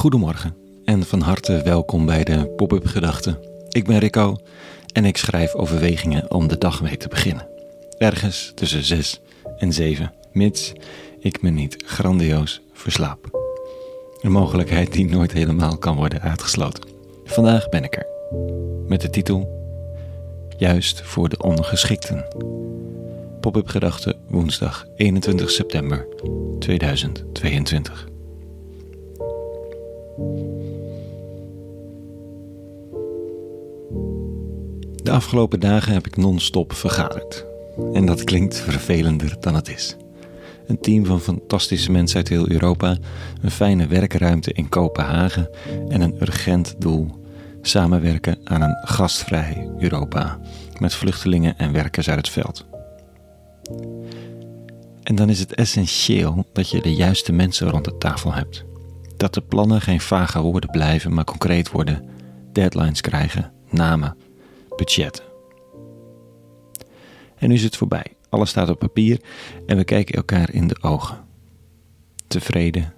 Goedemorgen en van harte welkom bij de Pop-up Gedachten. Ik ben Rico en ik schrijf overwegingen om de dag mee te beginnen. Ergens tussen 6 en 7, mits ik me niet grandioos verslaap. Een mogelijkheid die nooit helemaal kan worden uitgesloten. Vandaag ben ik er met de titel Juist voor de ongeschikten. Pop-up Gedachten woensdag 21 september 2022. De afgelopen dagen heb ik non-stop vergaderd. En dat klinkt vervelender dan het is. Een team van fantastische mensen uit heel Europa, een fijne werkruimte in Kopenhagen en een urgent doel: samenwerken aan een gastvrij Europa met vluchtelingen en werkers uit het veld. En dan is het essentieel dat je de juiste mensen rond de tafel hebt. Dat de plannen geen vage woorden blijven, maar concreet worden, deadlines krijgen, namen, budgetten. En nu is het voorbij. Alles staat op papier en we kijken elkaar in de ogen. Tevreden,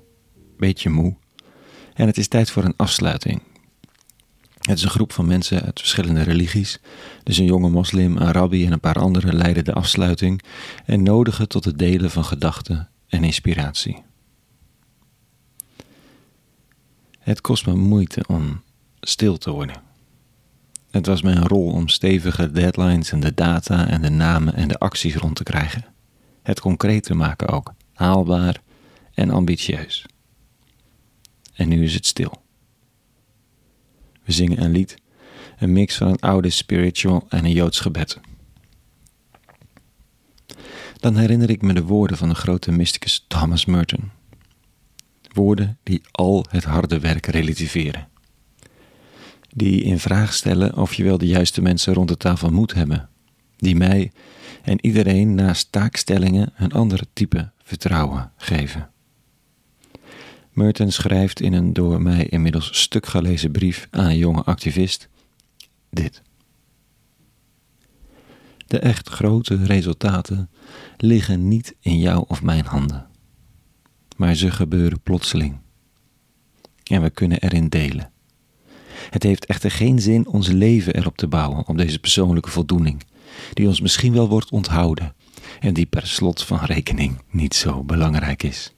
beetje moe. En het is tijd voor een afsluiting. Het is een groep van mensen uit verschillende religies. Dus een jonge moslim, een rabbi en een paar anderen leiden de afsluiting en nodigen tot het delen van gedachten en inspiratie. Het kost me moeite om stil te worden. Het was mijn rol om stevige deadlines en de data en de namen en de acties rond te krijgen. Het concreet te maken ook, haalbaar en ambitieus. En nu is het stil. We zingen een lied, een mix van een oude spiritual en een joods gebed. Dan herinner ik me de woorden van de grote mysticus Thomas Merton. Woorden die al het harde werk relativeren die in vraag stellen of je wel de juiste mensen rond de tafel moet hebben, die mij en iedereen naast taakstellingen een ander type vertrouwen geven. Merton schrijft in een door mij inmiddels stuk gelezen brief aan een jonge activist dit. De echt grote resultaten liggen niet in jou of mijn handen, maar ze gebeuren plotseling. En we kunnen erin delen. Het heeft echter geen zin ons leven erop te bouwen, op deze persoonlijke voldoening, die ons misschien wel wordt onthouden en die per slot van rekening niet zo belangrijk is.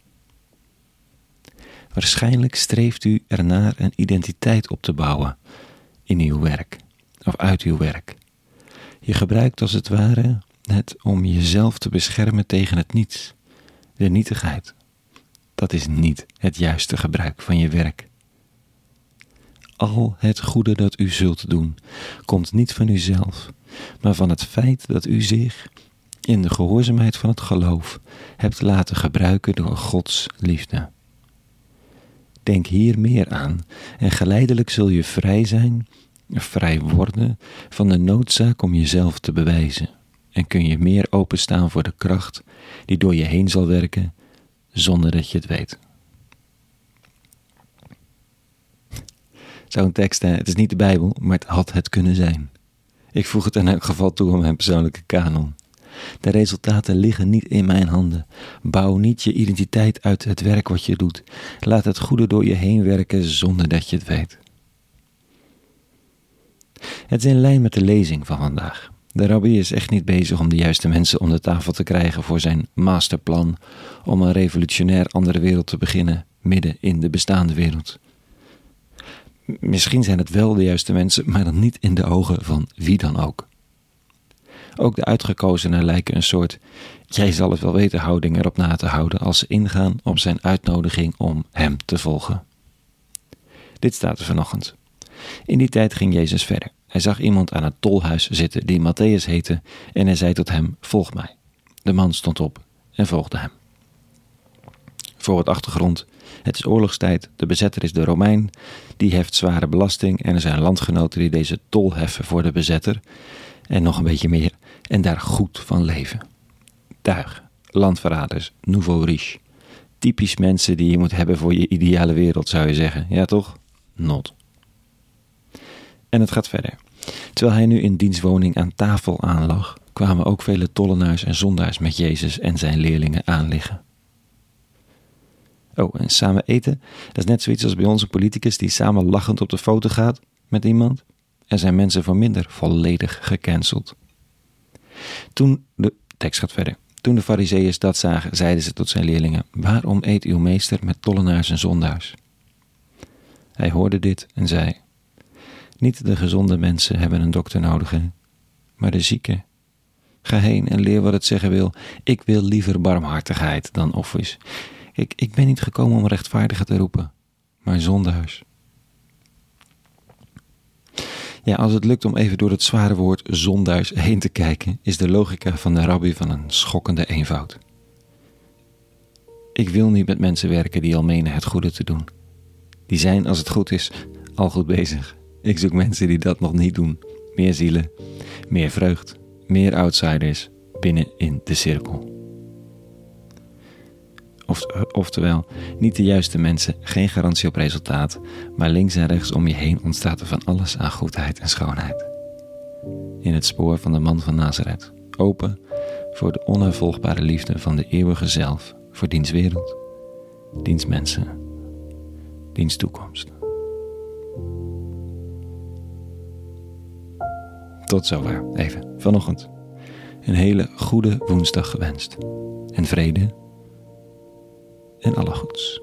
Waarschijnlijk streeft u ernaar een identiteit op te bouwen in uw werk of uit uw werk. Je gebruikt als het ware het om jezelf te beschermen tegen het niets, de nietigheid. Dat is niet het juiste gebruik van je werk. Al het goede dat u zult doen, komt niet van uzelf, maar van het feit dat u zich, in de gehoorzaamheid van het geloof, hebt laten gebruiken door Gods liefde. Denk hier meer aan en geleidelijk zul je vrij zijn, vrij worden van de noodzaak om jezelf te bewijzen en kun je meer openstaan voor de kracht die door je heen zal werken zonder dat je het weet. Zo'n tekst, hè, het is niet de Bijbel, maar het had het kunnen zijn. Ik voeg het in elk geval toe aan mijn persoonlijke kanon. De resultaten liggen niet in mijn handen. Bouw niet je identiteit uit het werk wat je doet. Laat het goede door je heen werken zonder dat je het weet. Het is in lijn met de lezing van vandaag. De rabbi is echt niet bezig om de juiste mensen om de tafel te krijgen voor zijn masterplan om een revolutionair andere wereld te beginnen midden in de bestaande wereld. Misschien zijn het wel de juiste mensen, maar dan niet in de ogen van wie dan ook. Ook de uitgekozenen lijken een soort jij zal het wel weten houding erop na te houden als ze ingaan op zijn uitnodiging om hem te volgen. Dit staat er vanochtend. In die tijd ging Jezus verder. Hij zag iemand aan het tolhuis zitten die Matthäus heette en hij zei tot hem: Volg mij. De man stond op en volgde hem. Voor het achtergrond het is oorlogstijd, de bezetter is de Romein, die heft zware belasting en er zijn landgenoten die deze tol heffen voor de bezetter en nog een beetje meer en daar goed van leven. Tuig, landverraders, nouveau riche. Typisch mensen die je moet hebben voor je ideale wereld, zou je zeggen. Ja, toch? Not. En het gaat verder. Terwijl hij nu in dienstwoning aan tafel aanlag, kwamen ook vele tollenaars en zondaars met Jezus en zijn leerlingen aanliggen. Oh, en samen eten, dat is net zoiets als bij onze politicus die samen lachend op de foto gaat met iemand. Er zijn mensen van minder volledig gecanceld. Toen de tekst gaat verder. Toen de fariseeërs dat zagen, zeiden ze tot zijn leerlingen: Waarom eet uw meester met tollenaars en zondaars? Hij hoorde dit en zei: Niet de gezonde mensen hebben een dokter nodig, maar de zieken. Ga heen en leer wat het zeggen wil. Ik wil liever barmhartigheid dan offers. Ik, ik ben niet gekomen om rechtvaardigen te roepen, maar zondaars. Ja, als het lukt om even door het zware woord zondaars heen te kijken, is de logica van de rabbi van een schokkende eenvoud. Ik wil niet met mensen werken die al menen het goede te doen. Die zijn, als het goed is, al goed bezig. Ik zoek mensen die dat nog niet doen. Meer zielen, meer vreugd, meer outsiders binnen in de cirkel. Of, oftewel, niet de juiste mensen, geen garantie op resultaat, maar links en rechts om je heen ontstaat er van alles aan goedheid en schoonheid. In het spoor van de man van Nazareth, open voor de onhervolgbare liefde van de eeuwige zelf, voor diens wereld, diens mensen, diens toekomst. Tot zover, even vanochtend. Een hele goede woensdag gewenst. En vrede en alle goeds.